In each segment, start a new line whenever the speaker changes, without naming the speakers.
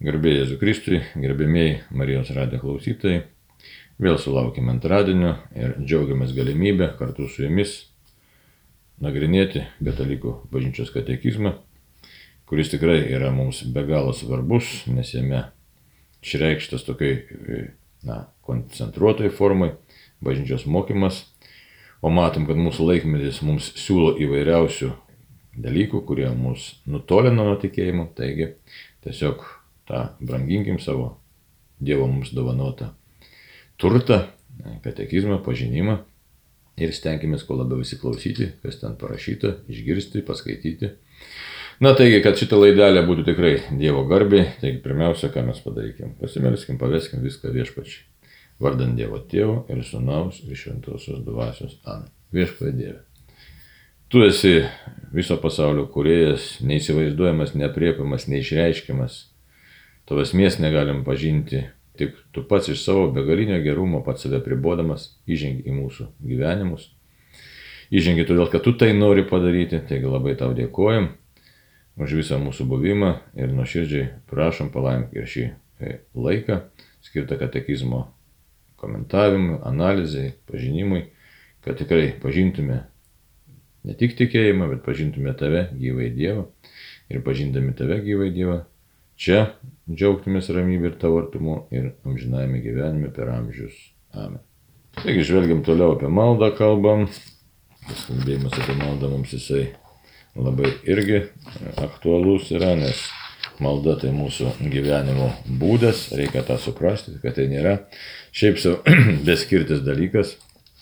Garbėjai Jėzų Kristui, gerbėmiai Marijos radijo klausytojai, vėl sulaukime antradienio ir džiaugiamės galimybę kartu su jumis nagrinėti katalikų bažnyčios katekizmą, kuris tikrai yra mums be galo svarbus, nes jame išreikštas tokiai na, koncentruotai formai bažnyčios mokymas, o matom, kad mūsų laikmetis mums siūlo įvairiausių dalykų, kurie mus nutolina nuo tikėjimo, taigi tiesiog tą branginkim savo Dievo mums dovanotą turtą, katekizmą, pažinimą ir stenkimės kuo labiau įsiklausyti, kas ten parašyta, išgirsti, paskaityti. Na taigi, kad šitą laidelę būtų tikrai Dievo garbė, taigi pirmiausia, ką mes padarykim, pasimelskim, paveskim viską viešpačiai. Vardant Dievo Tėvo ir Sūnaus ir Šventosios Dvasios. Amen. Viešpatie Dieve. Tu esi viso pasaulio kuriejas, neįsivaizduojamas, nepriepiamas, neišreiškiamas, Tavo esmės negalim pažinti, tik tu pats iš savo begalinio gerumo pats save pribodamas įžengi į mūsų gyvenimus. Įžengi todėl, kad tu tai nori padaryti, taigi labai tau dėkojam už visą mūsų buvimą ir nuoširdžiai prašom palaimk ir šį e, laiką skirtą katekizmo komentavimui, analizai, pažinimui, kad tikrai pažintume ne tik tikėjimą, bet pažintume tave gyvai Dievą ir pažindami tave gyvai Dievą Čia džiaugtumės ramybė ir tavo artumu ir amžinajame gyvenime per amžius. Amen. Taigi žvelgiam toliau apie maldą kalbam. Tas kalbėjimas apie maldą mums jisai labai irgi aktualus yra, nes malda tai mūsų gyvenimo būdas, reikia tą suprasti, kad tai nėra šiaip savo beskirtis dalykas,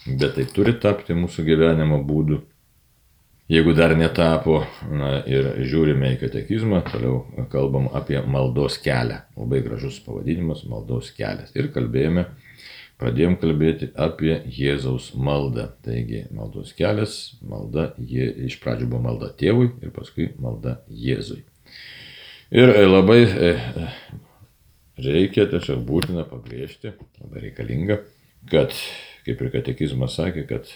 bet tai turi tapti mūsų gyvenimo būdu. Jeigu dar netapo na, ir žiūrime į katekizmą, toliau kalbam apie maldos kelią. Labai gražus pavadinimas - maldos kelias. Ir kalbėjome, pradėjom kalbėti apie Jėzaus maldą. Taigi maldos kelias, malda, jie, iš pradžių buvo malda tėvui ir paskui malda Jėzui. Ir e, labai e, reikia, tiesiog būtina pabrėžti, labai reikalinga, kad, kaip ir katekizmas sakė, kad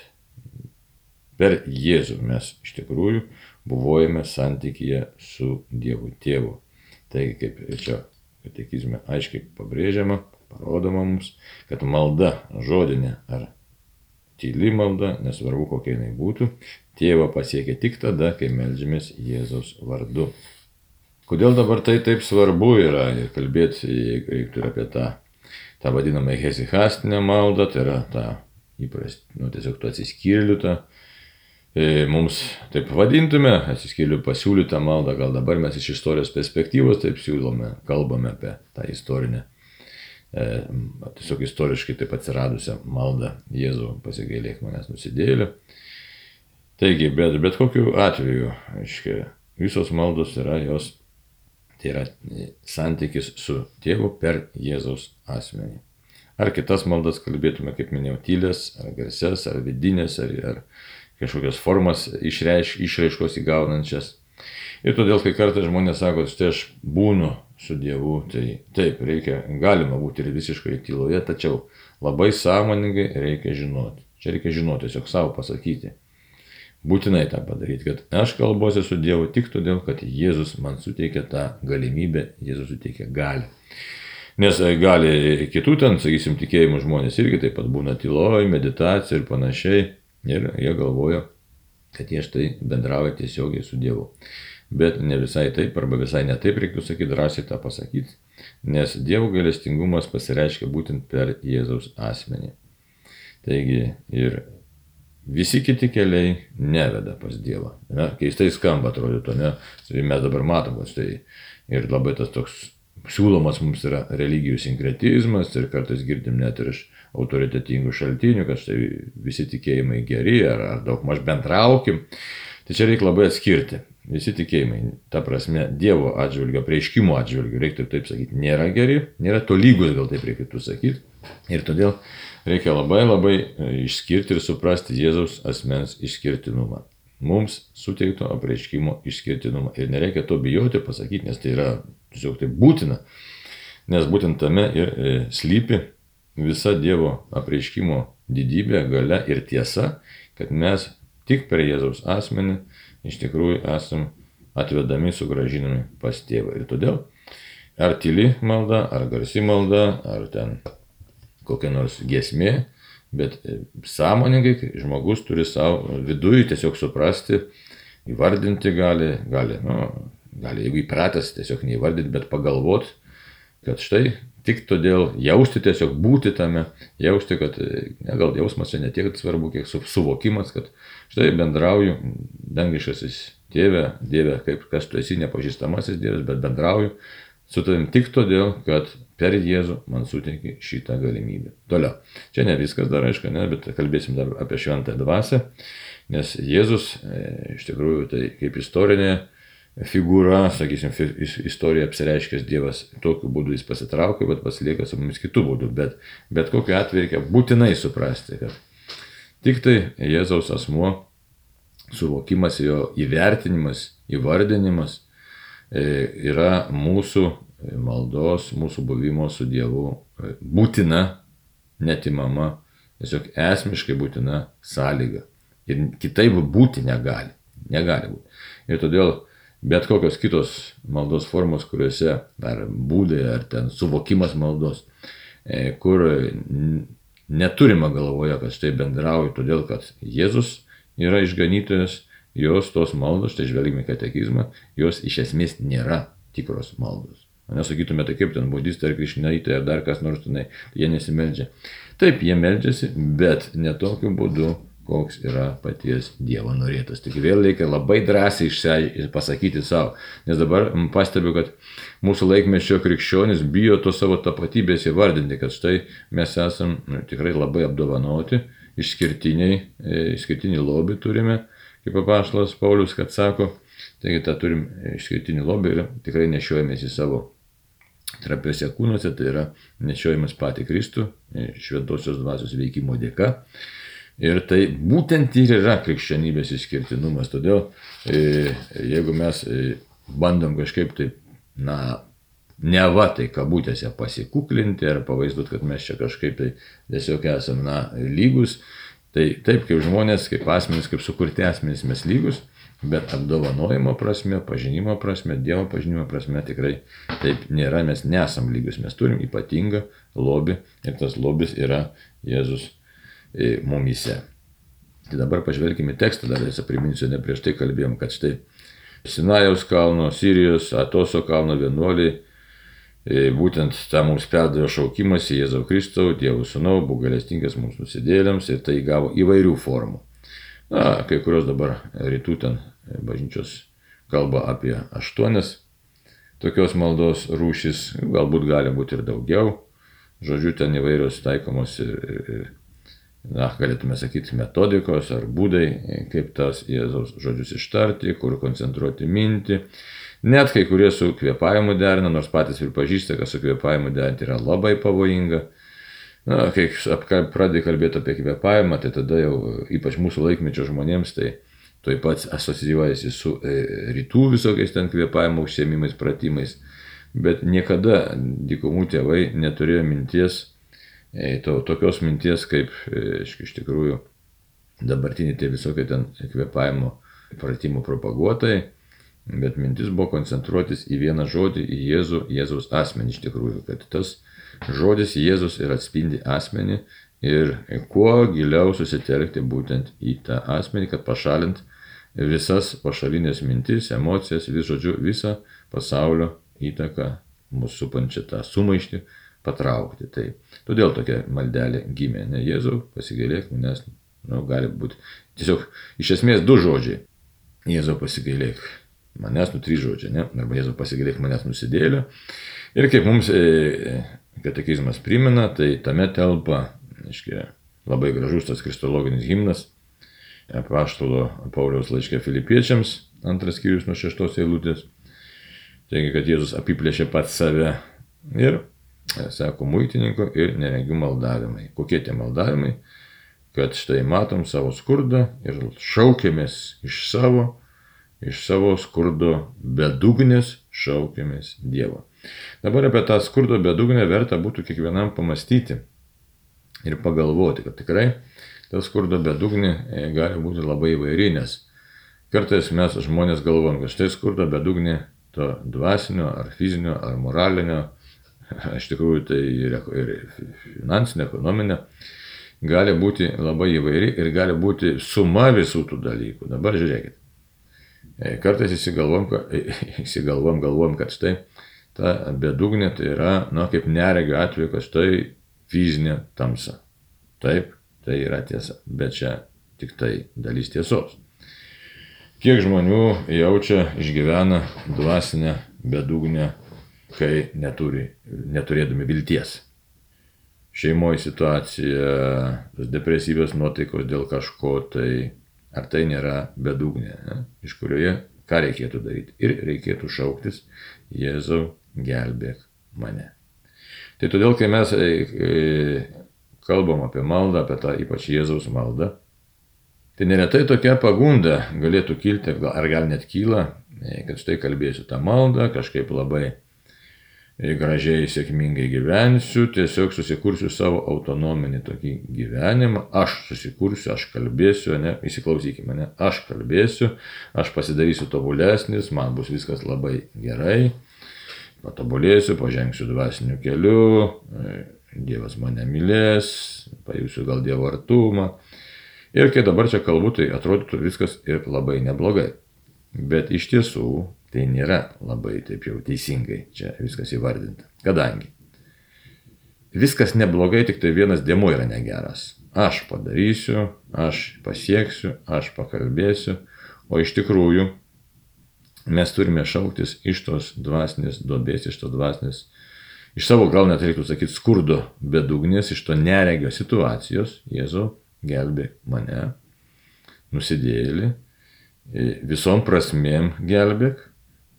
Per Jėzų mes iš tikrųjų buvojame santykėje su Dievu Tėvu. Taigi, kaip ir čia katekizme aiškiai pabrėžiama, parodoma mums, kad malda žodinė ar tyli malda, nesvarbu kokia jinai būtų, tėvą pasiekia tik tada, kai melžiamės Jėzaus vardu. Kodėl dabar tai taip svarbu yra ir kalbėti, jeigu ir apie tą, tą vadinamą hezihastinę maldą, tai yra tą įprastą, nu tiesiog tu atsiskyrėlių tą E, mums taip vadintume, atsiskėliu pasiūlytą maldą, gal dabar mes iš istorijos perspektyvos taip siūlome, kalbame apie tą istorinę, e, tiesiog istoriškai taip atsiradusią maldą Jėzų pasigailėk manęs nusidėlį. Taigi, bet, bet kokiu atveju, aiškiai, visos maldos yra jos, tai yra santykis su tėvu per Jėzaus asmenį. Ar kitas maldas kalbėtume, kaip minėjau, tylės, ar garses, ar vidinės, ar, ar kažkokias formas išreiš, išraiškos įgaunančias. Ir todėl, kai kartais žmonės sako, štai aš būnu su Dievu, tai taip, reikia, galima būti ir visiškai tyloje, tačiau labai sąmoningai reikia žinoti. Čia reikia žinoti, tiesiog savo pasakyti. Būtinai tą padaryti, kad aš kalbuosi su Dievu tik todėl, kad Jėzus man suteikia tą galimybę, Jėzus suteikia gali. Nes e, gali kitų ten, sakysim, tikėjimų žmonės irgi taip pat būna tyloj, meditacija ir panašiai. Ir jie galvojo, kad jie štai bendrauja tiesiogiai su Dievu. Bet ne visai taip, arba visai ne taip reiktų sakyti, drąsiai tą pasakyti, nes Dievo gailestingumas pasireiškia būtent per Jėzaus asmenį. Taigi ir visi kiti keliai neveda pas Dievą. Ne? Keistai skamba atrodytų, ne? Tai mes dabar matom, kad tai ir labai tas toks siūlomas mums yra religijų sinkretizmas ir kartais girdim net ir iš autoritetingų šaltinių, kad štai visi tikėjimai geri ar, ar daug maž bendraukim. Tai čia reikia labai atskirti. Visi tikėjimai, ta prasme, Dievo atžvilgio, prieiškimo atžvilgio, reiktų taip sakyti, nėra geri, nėra tolygus, gal taip reikėtų sakyti. Ir todėl reikia labai labai e, išskirti ir suprasti Jėzaus asmens išskirtinumą. Mums suteikto apreiškimo išskirtinumą. Ir nereikia to bijoti pasakyti, nes tai yra tiesiog tai būtina. Nes būtent tame ir e, slypi visa Dievo apreiškimo didybė, gale ir tiesa, kad mes tik per Jėzaus asmenį iš tikrųjų esam atvedami, sugražinami pas tėvą. Ir todėl Ar tyli malda, ar garsi malda, ar ten kokia nors giesmė, bet e, sąmoningai žmogus turi savo viduje tiesiog suprasti, įvardinti gali, gali, nu, gali jeigu įpratęs tiesiog neįvardinti, bet pagalvoti, kad štai tik todėl jausti tiesiog būti tame, jausti, kad ne, gal jausmas čia ne tiek svarbu, kiek suvokimas, kad štai bendrauju, dangiškasis tėvė, dievė, kaip kas tu esi, nepažįstamasis dievas, bet bendrauju su tavim tik todėl, kad per Jėzų man suteikė šitą galimybę. Toliau. Čia ne viskas dar aišku, ne, bet kalbėsim dar apie šventą dvasę, nes Jėzus e, iš tikrųjų tai kaip istorinė figūra, sakysim, istorija apsireiškęs Dievas, tokiu būdu jis pasitraukia, bet pasilieka su mumis kitų būdų. Bet, bet kokiu atveju reikia būtinai suprasti, kad tik tai Jėzaus asmuo, suvokimas, jo įvertinimas, įvardinimas e, yra mūsų maldos, mūsų buvimo su Dievu e, būtina, netimama, tiesiog esmiškai būtina sąlyga. Ir kitaip būti negali. Negali būti. Ir todėl bet kokios kitos maldos formos, kuriuose ar būdai, ar ten suvokimas maldos, e, kur neturima galvoje, kad štai bendrauju, todėl kad Jėzus yra išganytojas, jos tos maldos, tai žvelgime katekizmą, jos iš esmės nėra tikros maldos. Nesakytume, tai kaip ten budistai ar krišnaitai ar dar kas nors tenai, jie nesimeldžia. Taip, jie meldžiasi, bet ne tokiu būdu, koks yra paties Dievo norėtas. Tik vėl reikia labai drąsiai išsiai pasakyti savo, nes dabar pastebiu, kad mūsų laikmečio krikščionis bijo to savo tapatybės įvardinti, kad štai mes esam nu, tikrai labai apdovanoti, išskirtiniai, e, išskirtinį lobį turime, kaip apaštalas Paulius, kad sako, taigi tą turim išskirtinį lobį ir tikrai nešiojamės į savo trapiuose kūnuose, tai yra nešiojimas patį Kristų, e, šventosios dvasios veikimo dėka. Ir tai būtent ir yra krikščionybės išskirtinumas. Todėl e, jeigu mes e, bandom kažkaip tai, na, ne va tai kabutėse pasikuklinti ar pavaizduoti, kad mes čia kažkaip tai tiesiog esame, na, lygus, tai taip kaip žmonės, kaip asmenys, kaip sukurti asmenys mes lygus, bet apdovanojimo prasme, pažinimo prasme, Dievo pažinimo prasme tikrai taip nėra, mes nesam lygus, mes turim ypatingą lobį ir tas lobis yra Jėzus mumyse. Tai dabar pažvelkime tekstą, dar visą priminsiu, ne prieš tai kalbėjom, kad štai Sinajaus kalno, Sirijos, Atoso kalno vienuoliai, būtent tą mums perdavė šaukimas į Jėzau Kristau, Dievo Sūnau, buvo galestingas mums nusidėlėms ir tai gavo įvairių formų. Na, kai kurios dabar rytų ten bažnyčios kalba apie aštuonias tokios maldos rūšis, galbūt gali būti ir daugiau. Žodžiu, ten įvairios taikomos ir, ir, na, galėtume sakyti, metodikos ar būdai, kaip tas Jėzaus žodžius ištarti, kur koncentruoti mintį. Net kai kurie su kvėpavimu derina, nors patys pripažįsta, kad su kvėpavimu derinti yra labai pavojinga. Na, kai pradedi kalbėti apie kvėpavimą, tai tada jau ypač mūsų laikmečio žmonėms tai toj pats asocijuojasi su e, rytų visokiais ten kvėpavimo užsiemimais, pratimais. Bet niekada dykumų tėvai neturėjo minties to, tokios minties, kaip e, iš tikrųjų dabartiniai tie visokie ten kvepavimo pratimų propaguotojai, bet mintis buvo koncentruotis į vieną žodį, į Jėzų, Jėzaus asmenį iš tikrųjų, kad tas žodis Jėzus ir atspindi asmenį ir kuo giliau susitelkti būtent į tą asmenį, kad pašalint visas pašalinės mintis, emocijas, vis žodžiu, visą pasaulio įtaką mūsų supančią tą sumaištį, patraukti. Tai todėl tokia maldelė gimė. Ne Jėzau, pasigailėk manęs, nu, gali būti tiesiog iš esmės du žodžiai. Jėzau, pasigailėk manęs, nu trys žodžiai, ne? Arba Jėzau, pasigailėk manęs nusidėlio. Ir kaip mums e, katekizmas primena, tai tame telpa, aiškiai, labai gražus tas kristologinis himnas, apaštalo Pauliaus laiškė filipiečiams, antras skyrius nuo šeštos eilutės. Taigi, kad Jėzus apiplėšė pats save ir sako muitininko ir neregių maldavimai. Kokie tie maldavimai? Kad štai matom savo skurdą ir šaukėmės iš savo, iš savo skurdo bedugnės šaukėmės Dievo. Dabar apie tą skurdo bedugnę verta būtų kiekvienam pamastyti ir pagalvoti, kad tikrai ta skurdo bedugnė e, gali būti labai įvairi, nes kartais mes žmonės galvom, kad štai skurdo bedugnė to dvasinio, ar fizinio, ar moralinio, iš tikrųjų tai ir, ir finansinė, ekonominė, gali būti labai įvairi ir gali būti suma visų tų dalykų. Dabar žiūrėkit. E, kartais įsigalvom, įsigalvom galvom, kad štai ta bedugnė tai yra, na, kaip neregio atveju, kad štai fizinė tamsa. Taip, tai yra tiesa, bet čia tik tai dalis tiesos. Kiek žmonių jaučia, išgyvena dvasinę bedugnę, kai neturi, neturėdami vilties. Šeimoje situacija, depresyvios nuotaikos dėl kažko, tai ar tai nėra bedugnė, ne? iš kurioje ką reikėtų daryti. Ir reikėtų šauktis, Jėzau, gelbėk mane. Tai todėl, kai mes e, e, kalbam apie maldą, apie tą ypač Jėzaus maldą, Tai neretai tokia pagunda galėtų kilti, ar gal net kyla, e, kad štai kalbėsiu tą maldą, kažkaip labai gražiai, sėkmingai gyvensiu, tiesiog susikursiu savo autonominį tokį gyvenimą, aš susikursiu, aš kalbėsiu, ne, įsiklausykime, ne, aš kalbėsiu, aš pasidarysiu tobulesnis, man bus viskas labai gerai, patobulėsiu, pažengsiu dvasiniu keliu, e, Dievas mane mylės, pajusiu gal Dievo artumą. Ir kai dabar čia kalbu, tai atrodytų viskas ir labai neblogai. Bet iš tiesų tai nėra labai taip jau teisingai čia viskas įvardinta. Kadangi viskas neblogai, tik tai vienas dėmo yra negeras. Aš padarysiu, aš pasieksiu, aš pakalbėsiu, o iš tikrųjų mes turime šauktis iš tos dvasinės duobės, iš tos dvasinės, iš savo gal net reiktų sakyti skurdo bedugnės, iš to neregio situacijos, Jėzau, gelbėk mane, nusidėlį, visom prasmėm gelbėk,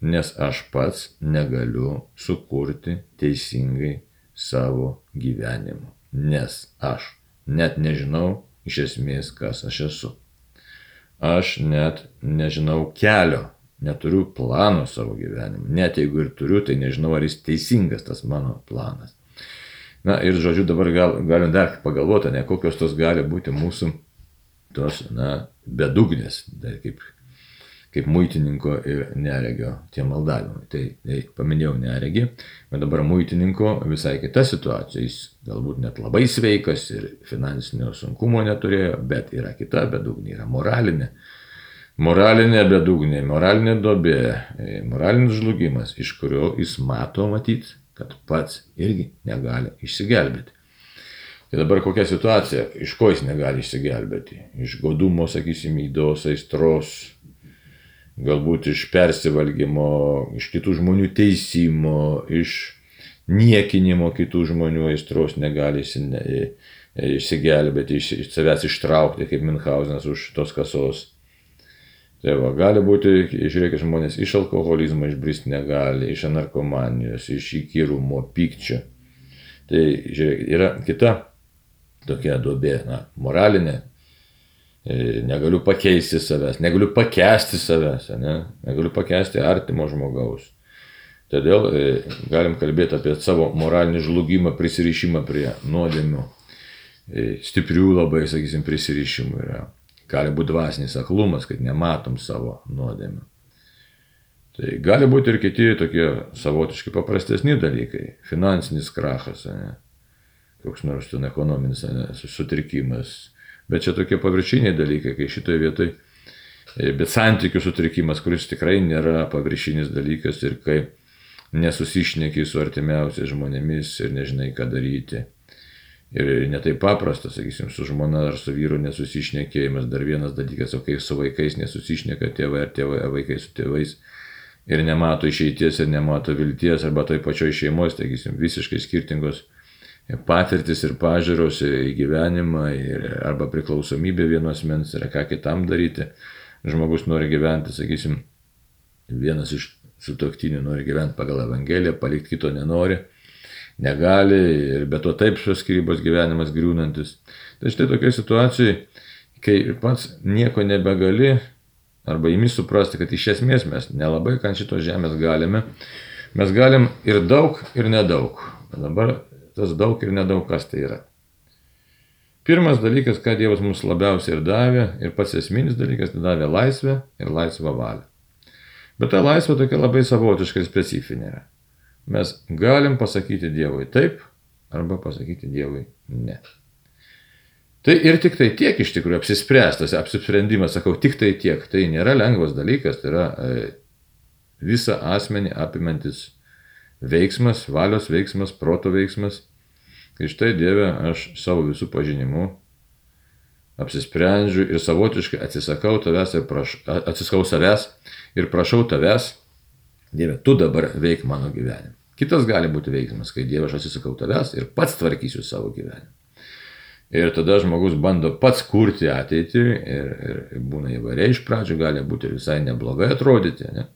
nes aš pats negaliu sukurti teisingai savo gyvenimo, nes aš net nežinau iš esmės, kas aš esu. Aš net nežinau kelio, neturiu plano savo gyvenimui. Net jeigu ir turiu, tai nežinau, ar jis teisingas tas mano planas. Na ir žodžiu, dabar gal, galim dar pagalvoti, ne kokios tos gali būti mūsų tos, na, bedugnės, tai kaip, kaip muitininko ir neregio tie maldavimai. Tai, tai paminėjau neregį, bet dabar muitininko visai kita situacija. Jis galbūt net labai sveikas ir finansinio sunkumo neturėjo, bet yra kita bedugnė, yra moralinė. Moralinė bedugnė, moralinė dobė, moralinis žlugimas, iš kurio jis mato matyti kad pats irgi negali išsigelbėti. Tai dabar kokia situacija, iš ko jis negali išsigelbėti? Iš godumo, sakysim, įdos, aistros, galbūt iš persivalgymo, iš kitų žmonių teisimo, iš niekinimo kitų žmonių aistros negali išsigelbėti, iš, iš savęs ištraukti, kaip Minhausenas už tos kasos Tai va, gali būti, žiūrėkit, žmonės iš alkoholizmo išbristi negali, iš narkomanijos, iš įkyrumo, pykčio. Tai žiūrėkit, yra kita tokia duobė, na, moralinė. E, negaliu pakeisti savęs, negaliu pakesti savęs, ne? negaliu pakesti artimo žmogaus. Todėl e, galim kalbėti apie savo moralinį žlugimą, prisirišimą prie nuodėmių. E, stiprių labai, sakysim, prisirišimų yra gali būti dvasinis aklumas, kad nematom savo nuodėmių. Tai gali būti ir kiti tokie savotiški paprastesni dalykai. Finansinis krachas, ne? koks nors ten ekonominis ne? sutrikimas. Bet čia tokie paviršiniai dalykai, kai šitoje vietoje, bet santykių sutrikimas, kuris tikrai nėra paviršinis dalykas ir kai nesusišneki su artimiausiais žmonėmis ir nežinai, ką daryti. Ir netai paprasta, sakysim, su žmona ar su vyru nesusišnekėjimas. Dar vienas dalykas, o kai su vaikais nesusišneka tėvai ar tėvai, vaikai su tėvais ir nemato išeities ir nemato vilties, arba toj pačioj šeimos, sakysim, visiškai skirtingos patirtis ir pažiūros į gyvenimą, ir, arba priklausomybė vienos mens ir ką kitam daryti. Žmogus nori gyventi, sakysim, vienas iš sutoktinių nori gyventi pagal Evangeliją, palikti kito nenori negali ir be to taip šios skirybos gyvenimas griūnantis. Tai štai tokia situacija, kai pats nieko nebegali arba įmi suprasti, kad iš esmės mes nelabai ką šitos žemės galime, mes galim ir daug, ir nedaug. Dabar tas daug ir nedaug kas tai yra. Pirmas dalykas, ką Dievas mums labiausiai ir davė, ir pats esminis dalykas, tai davė laisvę ir laisvą valią. Bet ta laisvė tokia labai savotiška ir specifinė yra. Mes galim pasakyti Dievui taip arba pasakyti Dievui ne. Tai ir tik tai tiek iš tikrųjų apsispręstas, apsisprendimas, sakau, tik tai tiek. Tai nėra lengvas dalykas, tai yra e, visą asmenį apimantis veiksmas, valios veiksmas, proto veiksmas. Tai štai Dieve, aš savo visų pažinimu apsisprendžiu ir savotiškai atsisakau tavęs ir praš, atsisakau savęs ir prašau tavęs, Dieve, tu dabar veik mano gyvenimą. Kitas gali būti veiksmas, kai Dieve aš atsisakau tavęs ir pats tvarkysiu savo gyvenimą. Ir tada žmogus bando pats kurti ateitį ir, ir būna įvairiai iš pradžių, gali būti ir visai neblogai atrodyti, ne?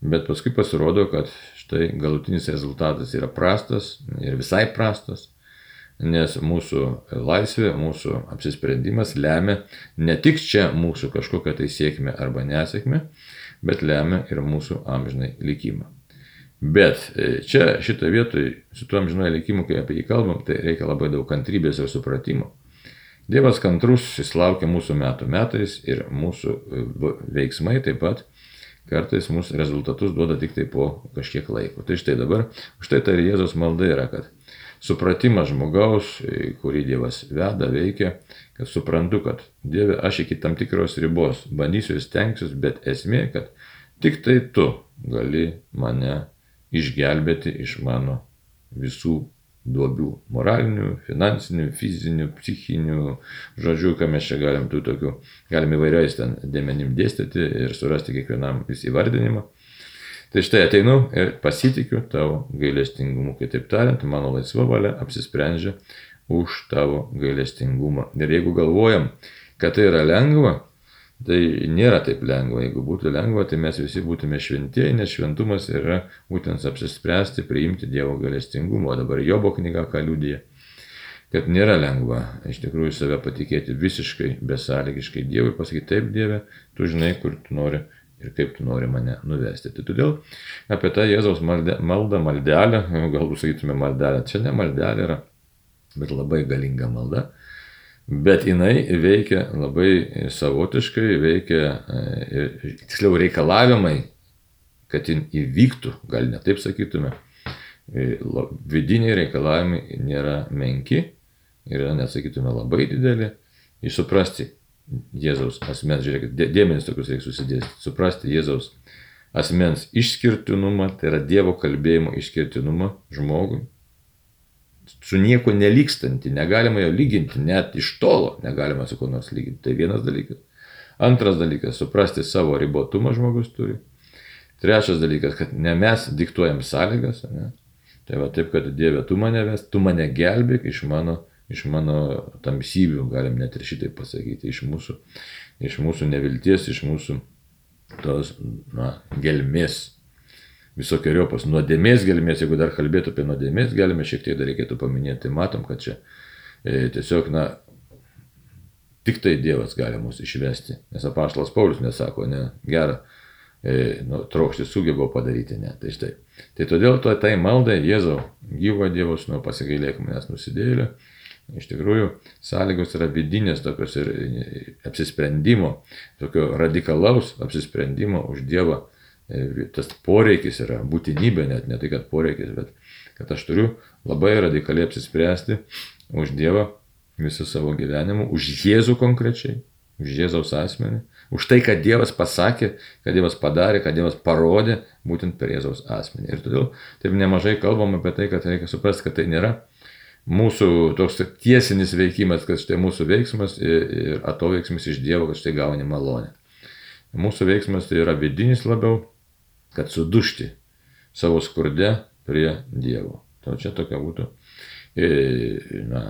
bet paskui pasirodo, kad štai galutinis rezultatas yra prastas ir visai prastas nes mūsų laisvė, mūsų apsisprendimas lemia ne tik čia mūsų kažkokią tai sėkmę arba nesėkmę, bet lemia ir mūsų amžinai likimą. Bet e, čia šitoje vietoje su tuo amžinai likimu, kai apie jį kalbam, tai reikia labai daug kantrybės ir supratimo. Dievas kantrus, jis laukia mūsų metų metais ir mūsų e, veiksmai taip pat kartais mūsų rezultatus duoda tik tai po kažkiek laiko. Tai štai dabar, štai tai ir Jėzos malda yra, kad supratimas žmogaus, kurį Dievas veda, veikia, kad suprantu, kad Dieve, aš iki tam tikros ribos bandysiu ir stengsiuosi, bet esmė, kad tik tai tu gali mane išgelbėti iš mano visų duobių - moralinių, finansinių, fizinių, psichinių, žodžių, ką mes čia galim tų tokių, galim įvairiais ten dėmenim dėstyti ir surasti kiekvienam vis įvardinimą. Tai štai ateinu ir pasitikiu tavo gailestingumu. Kitaip tariant, mano laisva valia apsisprendžia už tavo gailestingumą. Ir jeigu galvojam, kad tai yra lengva, tai nėra taip lengva. Jeigu būtų lengva, tai mes visi būtume šventieji, nes šventumas yra būtent apsispręsti, priimti Dievo gailestingumą. O dabar Jobo knyga ką liūdė kad nėra lengva iš tikrųjų save patikėti visiškai besąlygiškai Dievui, pasakyti taip Dieve, tu žinai, kur tu nori ir kaip tu nori mane nuvesti. Tai todėl apie tą Jėzaus maldę, maldą, maldelę, galbūt sakytume maldelę, čia ne maldelė yra, bet labai galinga malda. Bet jinai veikia labai savotiškai, veikia, e, tiksliau reikalavimai, kad jin įvyktų, gal ne taip sakytume, e, vidiniai reikalavimai nėra menki, yra, nesakytume, labai dideli, įsuprasti, Jėzaus asmens, žiūrėkit, dėmenys tokius reikia susidėti, suprasti Jėzaus asmens išskirtinumą, tai yra Dievo kalbėjimo išskirtinumą žmogui. Su nieko nelikstanti, negalima jo lyginti, net iš tolo negalima su kuo nors lyginti. Tai vienas dalykas. Antras dalykas - suprasti savo ribotumą žmogus turi. Trečias dalykas, kad ne mes diktuojam sąlygas. Ne? Tai va taip, kad Dieve, tu mane ves, tu mane gelbėk iš mano iš mano tamsybių, galim net ir šitai pasakyti, iš mūsų, iš mūsų nevilties, iš mūsų tos na, gelmės, visokiojopos nuodėmės gelmės, jeigu dar kalbėtų apie nuodėmės gelmę, šiek tiek dar reikėtų paminėti, tai matom, kad čia e, tiesiog, na, tik tai Dievas gali mus išvesti, nes apaštalas Paulius nesako, ne, gerą, e, nu, trokšti sugebo padaryti, ne, tai štai. Tai todėl to tai maldai Jėzau, gyvo Dievos, nu, pasigailėk manęs nusidėlio, Iš tikrųjų, sąlygos yra vidinės tokios ir apsisprendimo, tokio radikalaus apsisprendimo už Dievą. E, tas poreikis yra būtinybė, net ne tai, kad poreikis, bet kad aš turiu labai radikaliai apsispręsti už Dievą visą savo gyvenimą, už Jėzų konkrečiai, už Jėzaus asmenį, už tai, kad Dievas pasakė, kad Dievas padarė, kad Dievas parodė būtent per Jėzaus asmenį. Ir todėl taip nemažai kalbam apie tai, kad reikia suprasti, kad tai nėra mūsų toks tiesinis veikimas, kad štai mūsų veiksmas ir atoveiksmas iš Dievo, kad štai gauni malonę. Mūsų veiksmas tai yra vidinis labiau, kad sudušti savo skurde prie Dievo. To čia tokia būtų e, na,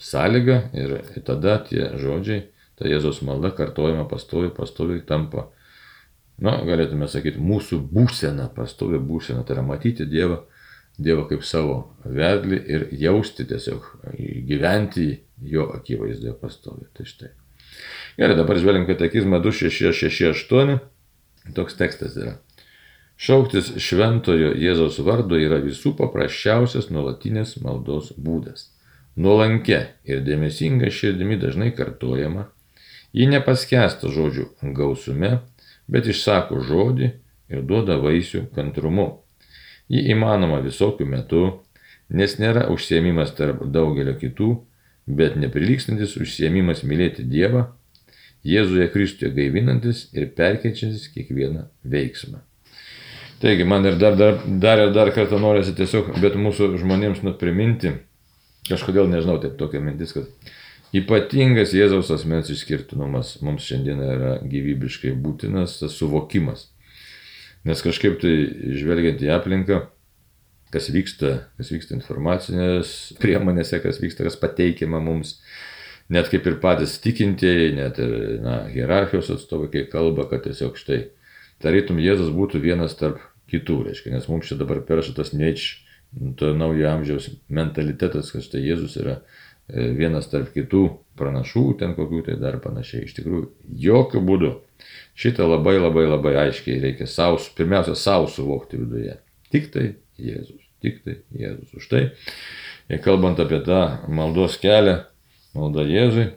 sąlyga ir tada tie žodžiai, ta Jėzos malda kartojama pastovi, pastovi tampa, na, galėtume sakyti, mūsų būsena, pastovi būsena, tai yra matyti Dievą Dievą kaip savo vedlį ir jausti tiesiog, gyventi jo akivaizdoje pastovi. Tai štai. Gerai, dabar žvelgiam katekizmą 2668. Toks tekstas yra. Šauktis šventojo Jėzaus vardo yra visų paprasčiausias nuolatinės maldos būdas. Nuolankia ir dėmesinga širdimi dažnai kartojama, ji nepaskesta žodžių gausume, bet išsako žodį, ir duoda vaisių kantrumu. Ji įmanoma visokių metų, nes nėra užsiemimas tarp daugelio kitų, bet neprilykstantis užsiemimas mylėti Dievą, Jėzuje Kristuje gaivinantis ir perkeičiantis kiekvieną veiksmą. Taigi, man ir dar, dar, dar ir dar kartą norisi tiesiog, bet mūsų žmonėms nu priminti, kažkodėl nežinau, taip tokia mintis, kad ypatingas Jėzaus asmens išskirtinumas mums šiandien yra gyvybiškai būtinas tas suvokimas. Nes kažkaip tai žvelgiant į aplinką, kas vyksta, kas vyksta informacinės priemonėse, kas vyksta, kas pateikiama mums, net kaip ir patys tikintieji, net ir na, hierarchijos atstovai, kai kalba, kad tiesiog štai tarytum Jėzus būtų vienas tarp kitų, reiškia, nes mums čia dabar perša tas neič, to naujo amžiaus mentalitetas, kad štai Jėzus yra e, vienas tarp kitų pranašų, ten kokių tai dar panašiai. Iš tikrųjų, jokių būdų. Šitą labai labai labai aiškiai reikia savo, pirmiausia, savo suvokti viduje. Tik tai Jėzus, tik tai Jėzus. Už tai, kalbant apie tą maldos kelią, malda Jėzui,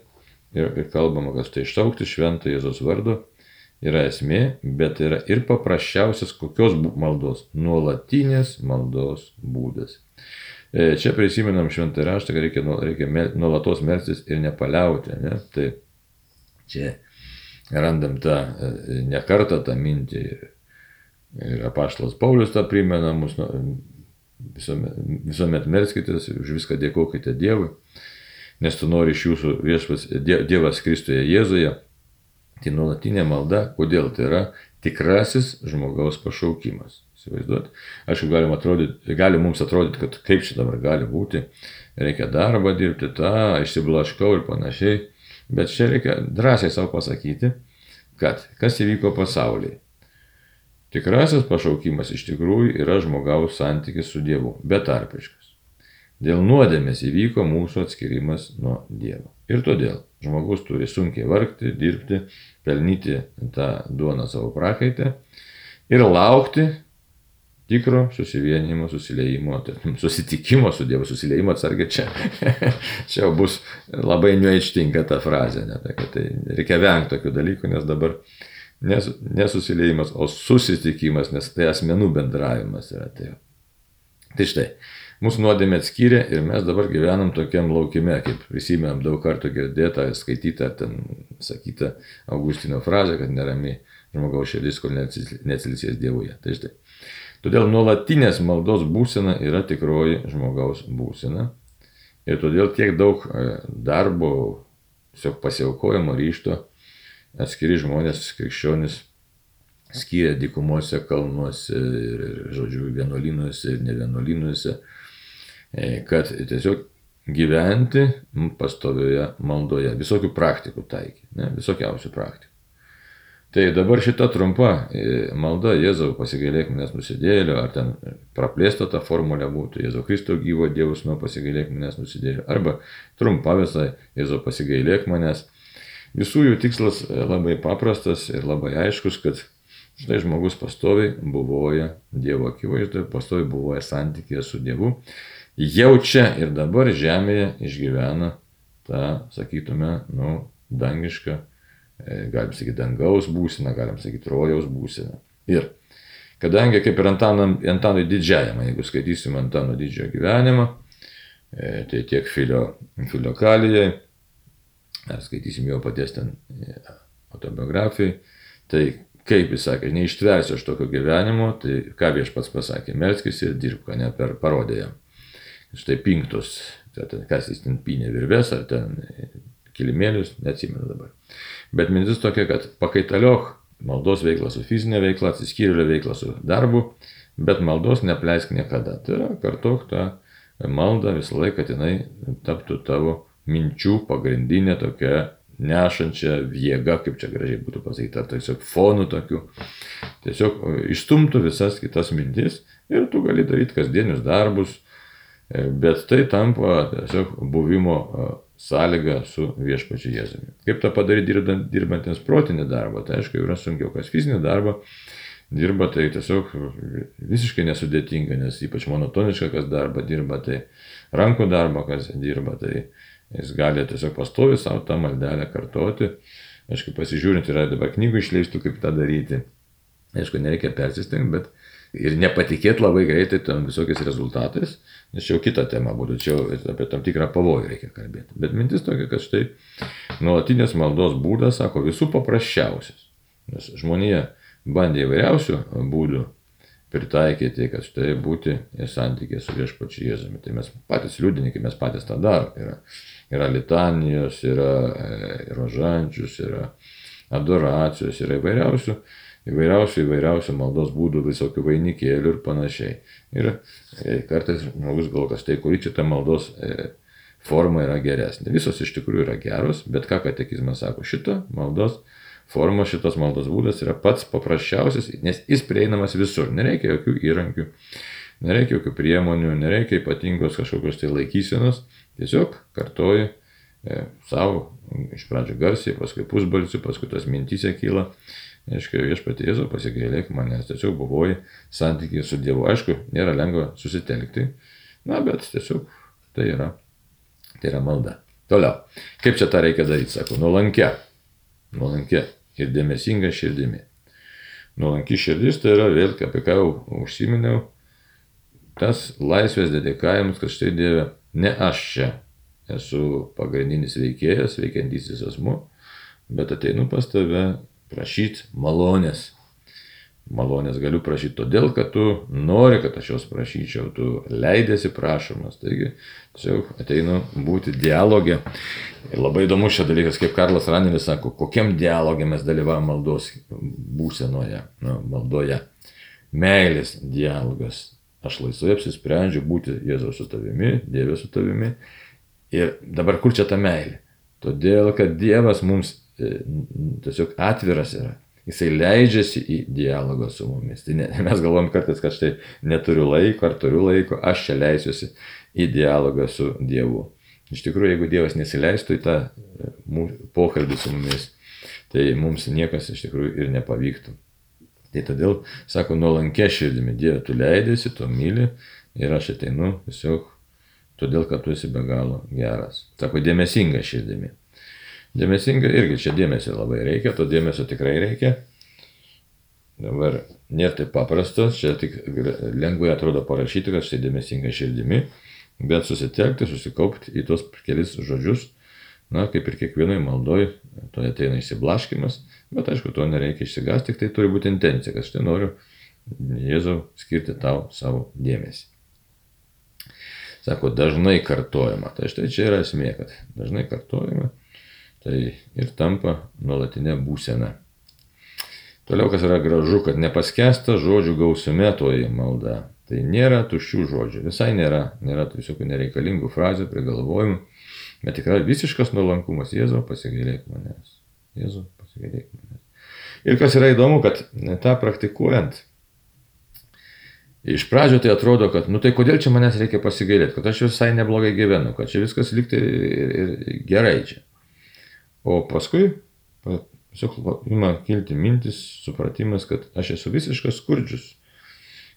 ir, ir kalbama, kas tai iššaukti šventą Jėzus vardu, yra esmė, bet yra ir paprasčiausias kokios maldos - nuolatinės maldos būdas. E, čia prisimenam šventą raštą, kad reikia, reikia nuolatos melstis ir nepaliauti. Ne? Tai čia randam tą e, nekartą tą mintį. Ir apaštalas Paulius tą primena mus, nu, visuomet, visuomet melskitės, už viską dėkokite Dievui, nes tu nori iš jūsų viešpas Dievas Kristuje Jėzuje Tai nuolatinė malda, kodėl tai yra tikrasis žmogaus pašaukimas. Įsivaizduot. Aišku, gali, atrodyti, gali mums atrodyti, kad kaip čia dabar gali būti, reikia darbą dirbti, tą, išsiblaškau ir panašiai, bet čia reikia drąsiai savo pasakyti, kad kas įvyko pasaulyje. Tikrasis pašaukimas iš tikrųjų yra žmogaus santykis su Dievu, betarpiškas. Dėl nuodėmės įvyko mūsų atskirimas nuo Dievo. Ir todėl žmogus turi sunkiai vargti, dirbti, pelnyti tą duoną savo prakaitę ir laukti tikro susivienimo, susileimo, tai, susitikimo su Dievu, susileimo atsargiai čia. čia bus labai nueištinga ta frazė, ne, tai, tai reikia vengti tokių dalykų, nes dabar nes, nesusileimas, o susitikimas, nes tai asmenų bendravimas yra. Tai, tai štai, Mūsų nuodėmė atskyrė ir mes dabar gyvenam tokiam laukime, kaip prisimėm daug kartų girdėtą, skaitytą, ten sakytą Augustino frazę, kad nerami žmogaus širdis, kol neatsilisės Dievuje. Tai štai. Todėl nuolatinės maldos būsena yra tikroji žmogaus būsena. Ir todėl tiek daug e, darbo, tiesiog pasiaukojimo ryšto atskiri žmonės, krikščionis skiria dykumose, kalnuose ir, žodžiu, vienuolynuose ir ne vienuolynuose kad tiesiog gyventi pastovioje maldoje, visokių praktikų taikyti, ne, visokiausių praktikų. Tai dabar šita trumpa e, malda Jėzau pasigailėk manęs nusidėlio, ar ten praplėsta ta formulė būtų Jėzau Kristo gyvo Dievus nuo pasigailėk manęs nusidėlio, arba trumpa visai Jėzau pasigailėk manęs. Visų jų tikslas e, labai paprastas ir labai aiškus, kad štai žmogus pastoviai buvoja Dievo akivaizdoje, pastoviai buvoja santykėje su Dievu jau čia ir dabar žemėje išgyvena tą, sakytume, nu, dangišką, e, galim sakyti, dangaus būseną, galim sakyti, rojaus būseną. Ir kadangi kaip ir Antanui, Antanui didžiajam, jeigu skaitysim Antano didžiojo gyvenimą, e, tai tiek filio, filio kalijai, ar skaitysim jo paties ten e, autobiografijai, tai kaip jis sakė, neištversiu aš tokio gyvenimo, tai ką viešpats pasakė, melskis ir dirbk, ne per parodė jam štai pinktus, ten, kas jis ten pinė virves ar ten kilimėlius, neatsimenu dabar. Bet mintis tokia, kad pakaitaliok maldos veiklą su fizinė veikla, atsiskyrėlio veiklą su darbu, bet maldos nepleisk niekada. Tai yra kartok tą maldą visą laiką, kad jinai taptų tavo minčių pagrindinė tokia nešančia jėga, kaip čia gražiai būtų pasakyta, tiesiog fonų tokių. Tiesiog išstumtų visas kitas mintis ir tu gali daryti kasdienius darbus, bet tai tampa tiesiog buvimo sąlyga su viešpačiu Jėzumi. Kaip tą padaryti dirbantiems protinį darbą, tai aišku, yra sunkiau, kas fizinį darbą dirba, tai tiesiog visiškai nesudėtinga, nes ypač monotoniška, kas darbą dirba, tai rankų darbą, kas dirba, tai jis gali tiesiog pastovi savo tą maldelę kartoti. Aišku, pasižiūrint, yra dabar knygų išleistų, kaip tą daryti. Aišku, nereikia persistengti, bet ir nepatikėti labai greitai tam visokiais rezultatais, nes čia jau kita tema būtų, čia apie tam tikrą pavojų reikia kalbėti. Bet mintis tokia, kad štai nuolatinės maldos būdas, sako, visų paprasčiausias. Nes žmonija bandė įvairiausių būdų pritaikyti, kad štai būti santykė su viešpačiu Jėzumi. Tai mes patys liudininkai, mes patys tą darom. Yra, yra litanijos, yra e, rožančius, yra adoracijos, yra įvairiausių, įvairiausių, įvairiausių maldos būdų, visokių vainikėlių ir panašiai. Ir e, kartais žmogus galvoja, kad tai kuri čia ta maldos e, forma yra geresnė. Visos iš tikrųjų yra geros, bet ką katekizmas sako, šita maldos forma šitas maldos būdas yra pats paprasčiausias, nes jis prieinamas visur. Nereikia jokių įrankių, nereikia jokių priemonių, nereikia ypatingos kažkokios tai laikysenos. Tiesiog kartoji e, savo, iš pradžių garsiai, paskui pusbalsiu, paskui tas mintysė kyla. Aiškiai, viešpatie Jėzau, pasigailėk manęs, tiesiog buvoji santykiai su Dievu. Aišku, nėra lengva susitelkti, na, bet tiesiog tai yra, tai yra malda. Toliau, kaip čia tą reikia daryti, sako, nuolankia, nuolankia ir dėmesinga širdimi. Nuolanki širdis tai yra vėl, apie ką jau užsiminiau, tas laisvės dedikavimas, kad štai Dieve, ne aš čia esu pagrindinis veikėjas, veikiantysis asmo, bet ateinu pas tave prašyti malonės malonės galiu prašyti todėl, kad tu nori, kad aš jos prašyčiau, tu leidėsi prašomas. Taigi, tiesiog ateinu būti dialogė. Ir labai įdomus šia dalykas, kaip Karlas Ranelis sako, kokiam dialogė mes dalyvavom maldos būsenoje, nu, maldoje. Meilės dialogas. Aš laisvai apsisprendžiu būti Jėzaus su tavimi, Dieve su tavimi. Ir dabar kur čia ta meilė? Todėl, kad Dievas mums tiesiog atviras yra jisai leidžiasi į dialogą su mumis. Tai ne, mes galvom kartais, kad štai neturiu laiko ar turiu laiko, aš čia leisiuosi į dialogą su Dievu. Iš tikrųjų, jeigu Dievas nesileistų į tą e, pokalbį su mumis, tai mums niekas iš tikrųjų ir nepavyktų. Tai todėl, sako, nuolankė širdimi, Dieve, tu leidėsi, tu myli ir aš ateinu tiesiog todėl, kad tu esi be galo geras. Sako, dėmesinga širdimi. Dėmesinga irgi čia dėmesio labai reikia, to dėmesio tikrai reikia. Dabar nėra taip paprasta, čia tik lengvai atrodo parašyti, kad štai dėmesinga širdimi, bet susitelkti, susikaupti į tos kelis žodžius, na, kaip ir kiekvienai maldoj, to ateina įsiblaškimas, bet aišku, to nereikia išsigasti, tik tai turi būti intencija, kad štai noriu Jėzau skirti tau savo dėmesį. Sako, dažnai kartojama. Tai štai čia yra esmė, kad dažnai kartojama Tai ir tampa nuolatinė būsena. Toliau, kas yra gražu, kad nepaskesta žodžių gausume toji malda. Tai nėra tuščių žodžių, visai nėra, nėra visokių nereikalingų frazių, prigalvojimų, bet tikrai visiškas nuolankumas. Jėzau, pasigailėk manęs. Jėzau, pasigailėk manęs. Ir kas yra įdomu, kad tą praktikuojant, iš pradžio tai atrodo, kad, nu tai kodėl čia manęs reikia pasigailėti, kad aš visai neblogai gyvenu, kad čia viskas likti ir, ir gerai čia. O paskui tiesiog ima kilti mintis, supratimas, kad aš esu visiškas skurdžius.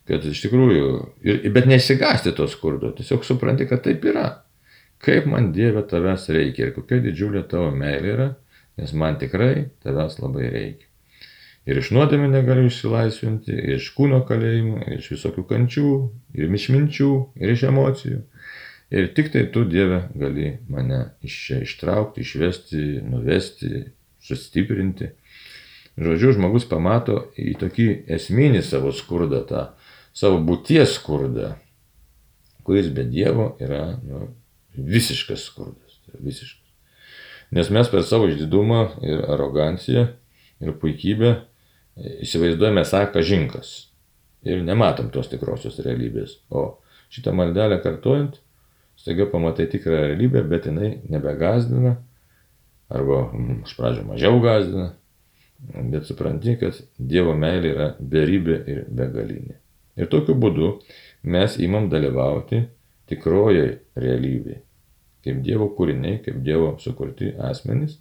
Kad iš tikrųjų, ir, bet nesigasti to skurdo, tiesiog supranti, kad taip yra. Kaip man Dieve tavęs reikia ir kokia didžiulė tavo meilė yra, nes man tikrai tavęs labai reikia. Ir iš nuodėmė negaliu išsilaisvinti, ir iš kūno kalėjimų, ir iš visokių kančių, ir iš minčių, ir iš emocijų. Ir tik tai tu, Dieve, gali mane iš čia ištraukti, išvesti, nuvesti, sustiprinti. Žodžiu, žmogus pamato į tokį esminį savo skurdą, tą savo būties skurdą, kuris be Dievo yra nu, visiškas skurdas. Visiškas. Nes mes per savo išdidumą ir aroganciją ir puikybę įsivaizduojame sąką žinkas ir nematom tos tikrosios realybės. O šitą maldelę kartojant, staiga pamatai tikrą realybę, bet jinai nebegazdina, arba mm, iš pradžio mažiau gazdina, bet supranti, kad Dievo meilė yra beribė ir begalinė. Ir tokiu būdu mes įmam dalyvauti tikrojoje realybėje, kaip Dievo kūriniai, kaip Dievo sukurti asmenys,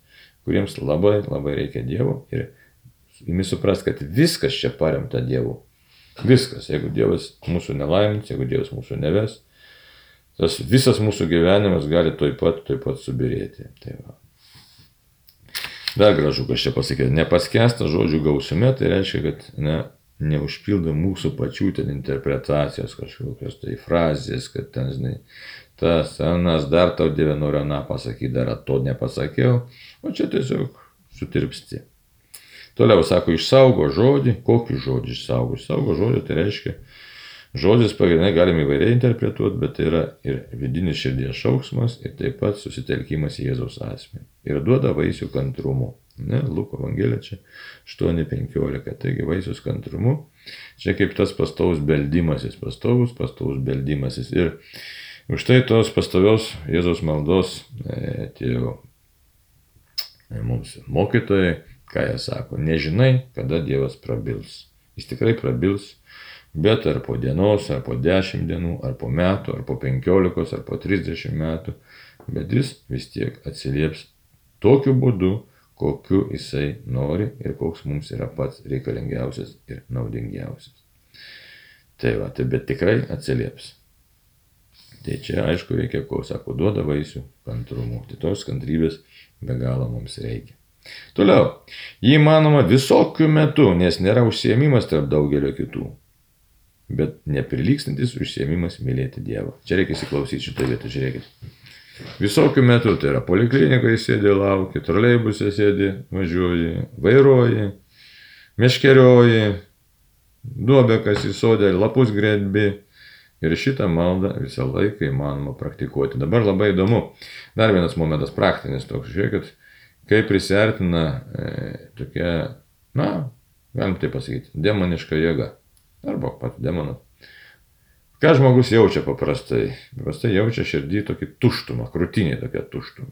kuriems labai labai reikia Dievo ir įmi supras, kad viskas čia paremta Dievu. Viskas, jeigu Dievas mūsų nelaimins, jeigu Dievas mūsų neves, tas visas mūsų gyvenimas gali toj pat, toj pat subirėti. Tai va. Dar gražu, kas čia pasakė, nepaskesta žodžių gausume, tai reiškia, kad ne, neužpildo mūsų pačių ten interpretacijos kažkokios tai frazės, kad ten, žinai, tas, anas, dar tau dievė noriu aną pasakyti, dar to nepasakiau, o čia tiesiog sutirpsti. Toliau sako, išsaugo žodį, kokį žodį išsaugo? Išsaugo žodį, tai reiškia, Žodis pagrindinai galime įvairiai interpretuoti, bet tai yra ir vidinis širdies šauksmas, ir taip pat susitelkimas į Jėzaus asmenį. Ir duoda vaisių kantrumu. Ne, Luko Evangelija čia 8.15. Taigi vaisius kantrumu. Čia kaip tas pastaus beldimasis, pastovus, pastaus beldimasis. Ir už tai tos pastovios Jėzaus maldos e, tie e, mums mokytojai, ką jie sako, nežinai, kada Dievas prabils. Jis tikrai prabils Bet ar po dienos, ar po dešimt dienų, ar po metų, ar po penkiolikos, ar po trisdešimt metų, bet jis vis tiek atsilieps tokiu būdu, kokiu jisai nori ir koks mums yra pats reikalingiausias ir naudingiausias. Tai va, tai bet tikrai atsilieps. Tai čia aišku reikia, ko sako, duoda vaisių kantrumų. Tai tos kantrybės be galo mums reikia. Toliau, jį manoma visokių metų, nes nėra užsiemimas tarp daugelio kitų bet neprilykstantis užsiemimas mylėti Dievą. Čia reikia įsiklausyti šitą vietą, žiūrėkit. Visokių metų, tai yra poliklinikoje sėdi, laukia, troleibusė sėdi, važiuoji, vairuoji, meškerioji, duobė kas į sodę, lapus gredbi. Ir šitą maldą visą laiką įmanoma praktikuoti. Dabar labai įdomu. Dar vienas momentas praktinis toks, žiūrėkit, kaip prisartina e, tokia, na, galim tai pasakyti, demoniška jėga arba pats demonas. Ką žmogus jaučia paprastai? Paprastai jaučia širdį tokį tuštumą, krūtinį tokią tuštumą.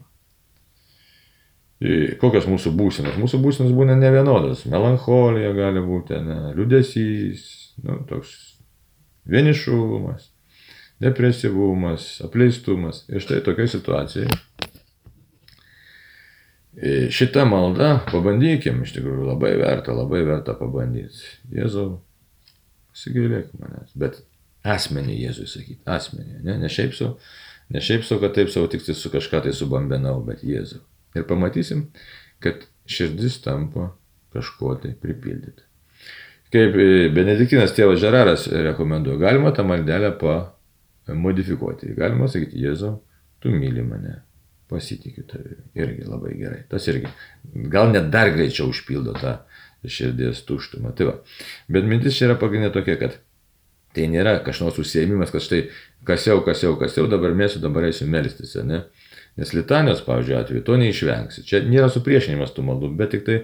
Kokios mūsų būsenos? Mūsų būsenos būna ne vienodas. Melancholija gali būti, ne, liudesys, nu, toks vienišumas, depresyvumas, apleistumas. Ir štai tokia situacija. Šitą maldą pabandykim, iš tikrųjų labai verta, labai verta pabandyti. Jėzau, Pasigailėk manęs. Bet asmenį Jėzui sakyti. Asmenį. Ne, ne šiaip sau, ne šiaip sau, kad taip savo tik su kažką tai subambenau, bet Jėzau. Ir pamatysim, kad širdis tampa kažko tai pripildyti. Kaip e, Benediktinas tėvas Žeraras rekomenduoja, galima tą maldelę pamodifikuoti. Galima sakyti, Jėzau, tu myli mane, pasitikiu tavimi. Irgi labai gerai. Tas irgi gal net dar greičiau užpildo tą širdies tuštumą. Tai va. Bet mintis čia yra pagrindinė tokia, kad tai nėra kažkoks užsiemimas, kad štai kasiau, kasiau, kasiau, dabar mėsiu, dabar eisiu melstis, ne? Nes litanijos, pavyzdžiui, atveju to neišvengsi. Čia nėra supriešinimas tų maldų, bet tik tai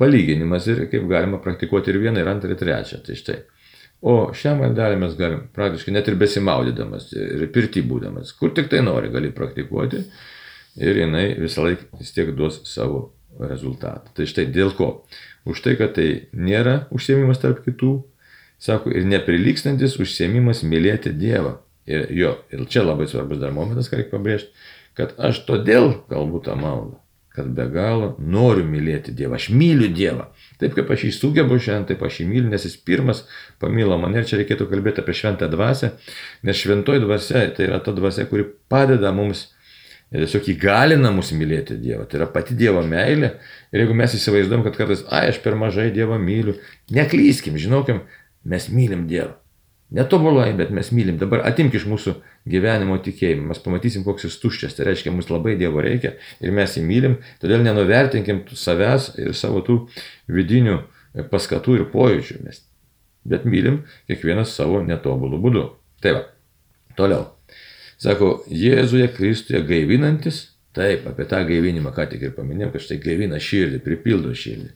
palyginimas ir kaip galima praktikuoti ir vieną, ir antrą, ir trečią. Tai štai. O šią maldelę mes galim praktiškai net ir besimaudydamas, ir pirti būdamas, kur tik tai nori, gali praktikuoti ir jinai visą laiką vis tiek duos savo rezultatą. Tai štai dėl ko? Už tai, kad tai nėra užsiemimas tarp kitų, sako, ir neprilykstantis užsiemimas mylėti Dievą. Ir jo, ir čia labai svarbus dar momentas, ką reikia pabrėžti, kad aš todėl kalbu tą maldą, kad be galo noriu mylėti Dievą. Aš myliu Dievą. Taip kaip aš jį sugebu šiandien, taip aš jį myliu, nes jis pirmas pamilo mane ir čia reikėtų kalbėti apie šventą dvasę, nes šventoji dvasia tai yra ta dvasia, kuri padeda mums tiesiog įgalina mus mylėti Dievą. Tai yra pati Dievo meilė. Ir jeigu mes įsivaizduom, kad kartais, ai, aš per mažai Dievą myliu, neklyskim, žinokim, mes mylim Dievą. Netobulai, bet mes mylim. Dabar atimk iš mūsų gyvenimo tikėjimą. Mes pamatysim, koks jis tuščias. Tai reiškia, mums labai Dievo reikia ir mes jį mylim. Todėl nenuvertinkim savęs ir savo tų vidinių paskatų ir pojūčių. Mes, bet mylim kiekvienas savo netobulų būdu. Tai va. Toliau. Sako, Jėzuje Kristuje gaivinantis, taip, apie tą gaivinimą ką tik ir paminėjau, kad štai gaivina širdį, pripildo širdį.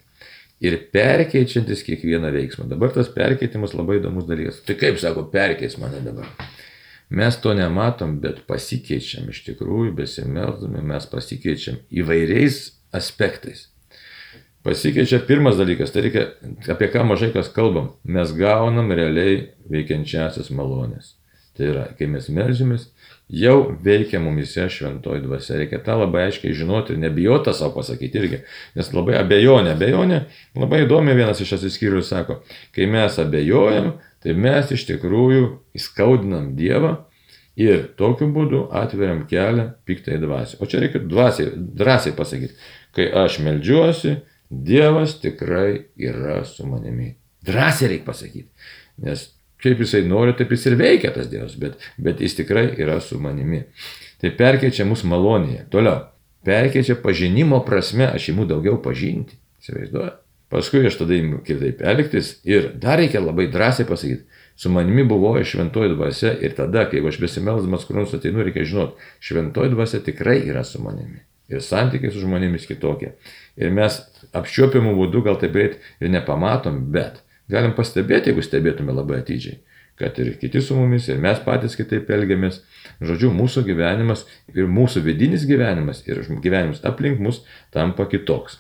Ir perkeičiantis kiekvieną veiksmą. Dabar tas perkeitimas labai įdomus dalykas. Tai kaip sako, perkeis mane dabar. Mes to nematom, bet pasikeičiam iš tikrųjų, besimeldami mes pasikeičiam įvairiais aspektais. Pasikeičia pirmas dalykas, tai reikia, apie ką mažai kas kalbam, mes gaunam realiai veikiančiasias malonės. Tai yra, kai mes melžiamės, jau veikia mumise šventoji dvasia. Reikia tą labai aiškiai žinoti ir nebijoti savo pasakyti irgi. Nes labai abejonė, abejonė, labai įdomi vienas iš atsiskyrų sako, kai mes abejojam, tai mes iš tikrųjų įskaudinam Dievą ir tokiu būdu atveriam kelią piktai dvasiai. O čia reikia dvasiai, drąsiai pasakyti, kai aš melžiuosi, Dievas tikrai yra su manimi. Drąsiai reikia pasakyti. Nes kaip jisai nori, taip jis ir veikia tas Dievas, bet, bet jis tikrai yra su manimi. Tai perkeičia mus malonėje. Toliau. Perkeičia pažinimo prasme, aš įimu daugiau pažinti. Įsivaizduoju. Paskui aš tada įimu kitaip elgtis ir dar reikia labai drąsiai pasakyti, su manimi buvo šventoji dvasia ir tada, kai aš besimelsdamas kur nors ateinu, reikia žinoti, šventoji dvasia tikrai yra su manimi. Ir santykiai su žmonėmis kitokie. Ir mes apčiuopiamų būdų gal taip greit ir nepamatom, bet galim pastebėti, jeigu stebėtume labai atidžiai, kad ir kiti su mumis, ir mes patys kitaip elgiamės. Žodžiu, mūsų gyvenimas ir mūsų vidinis gyvenimas ir gyvenimas aplink mus tampa kitoks.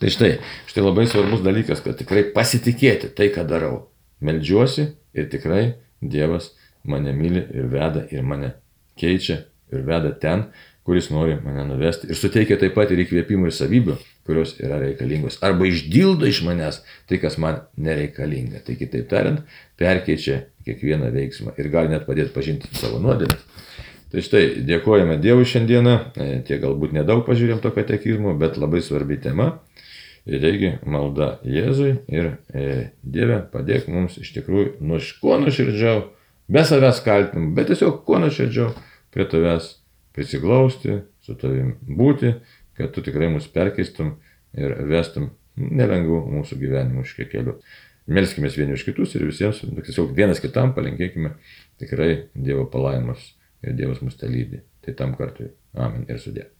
Tai štai, štai labai svarbus dalykas, kad tikrai pasitikėti tai, ką darau. Meldžiuosi ir tikrai Dievas mane myli ir veda ir mane keičia ir veda ten, kuris nori mane nuvesti ir suteikia taip pat ir įkvėpimų ir savybių, kurios yra reikalingos. Arba išdildo iš manęs tai, kas man nereikalinga. Tai kitaip tariant, perkeičia kiekvieną veiksmą ir gali net padėti pažinti savo nuodėmę. Tai štai, dėkojame Dievui šiandieną, e, tiek galbūt nedaug pažiūrėjom to katekizmo, bet labai svarbi tema. Ir reikia malda Jėzui ir e, Dieve padėk mums iš tikrųjų nuo kuo nuoširdžiau, be savęs kaltinimų, bet tiesiog kuo nuoširdžiau prie tavęs prisiglausti, su tavim būti, kad tu tikrai mus perkeistum ir vestum nelengvų mūsų gyvenimiškai keliu. Melskime vieni už kitus ir visiems, tiesiog vienas kitam palinkėkime tikrai Dievo palaimus ir Dievas mus te lydi. Tai tam kartui. Amen ir sudė.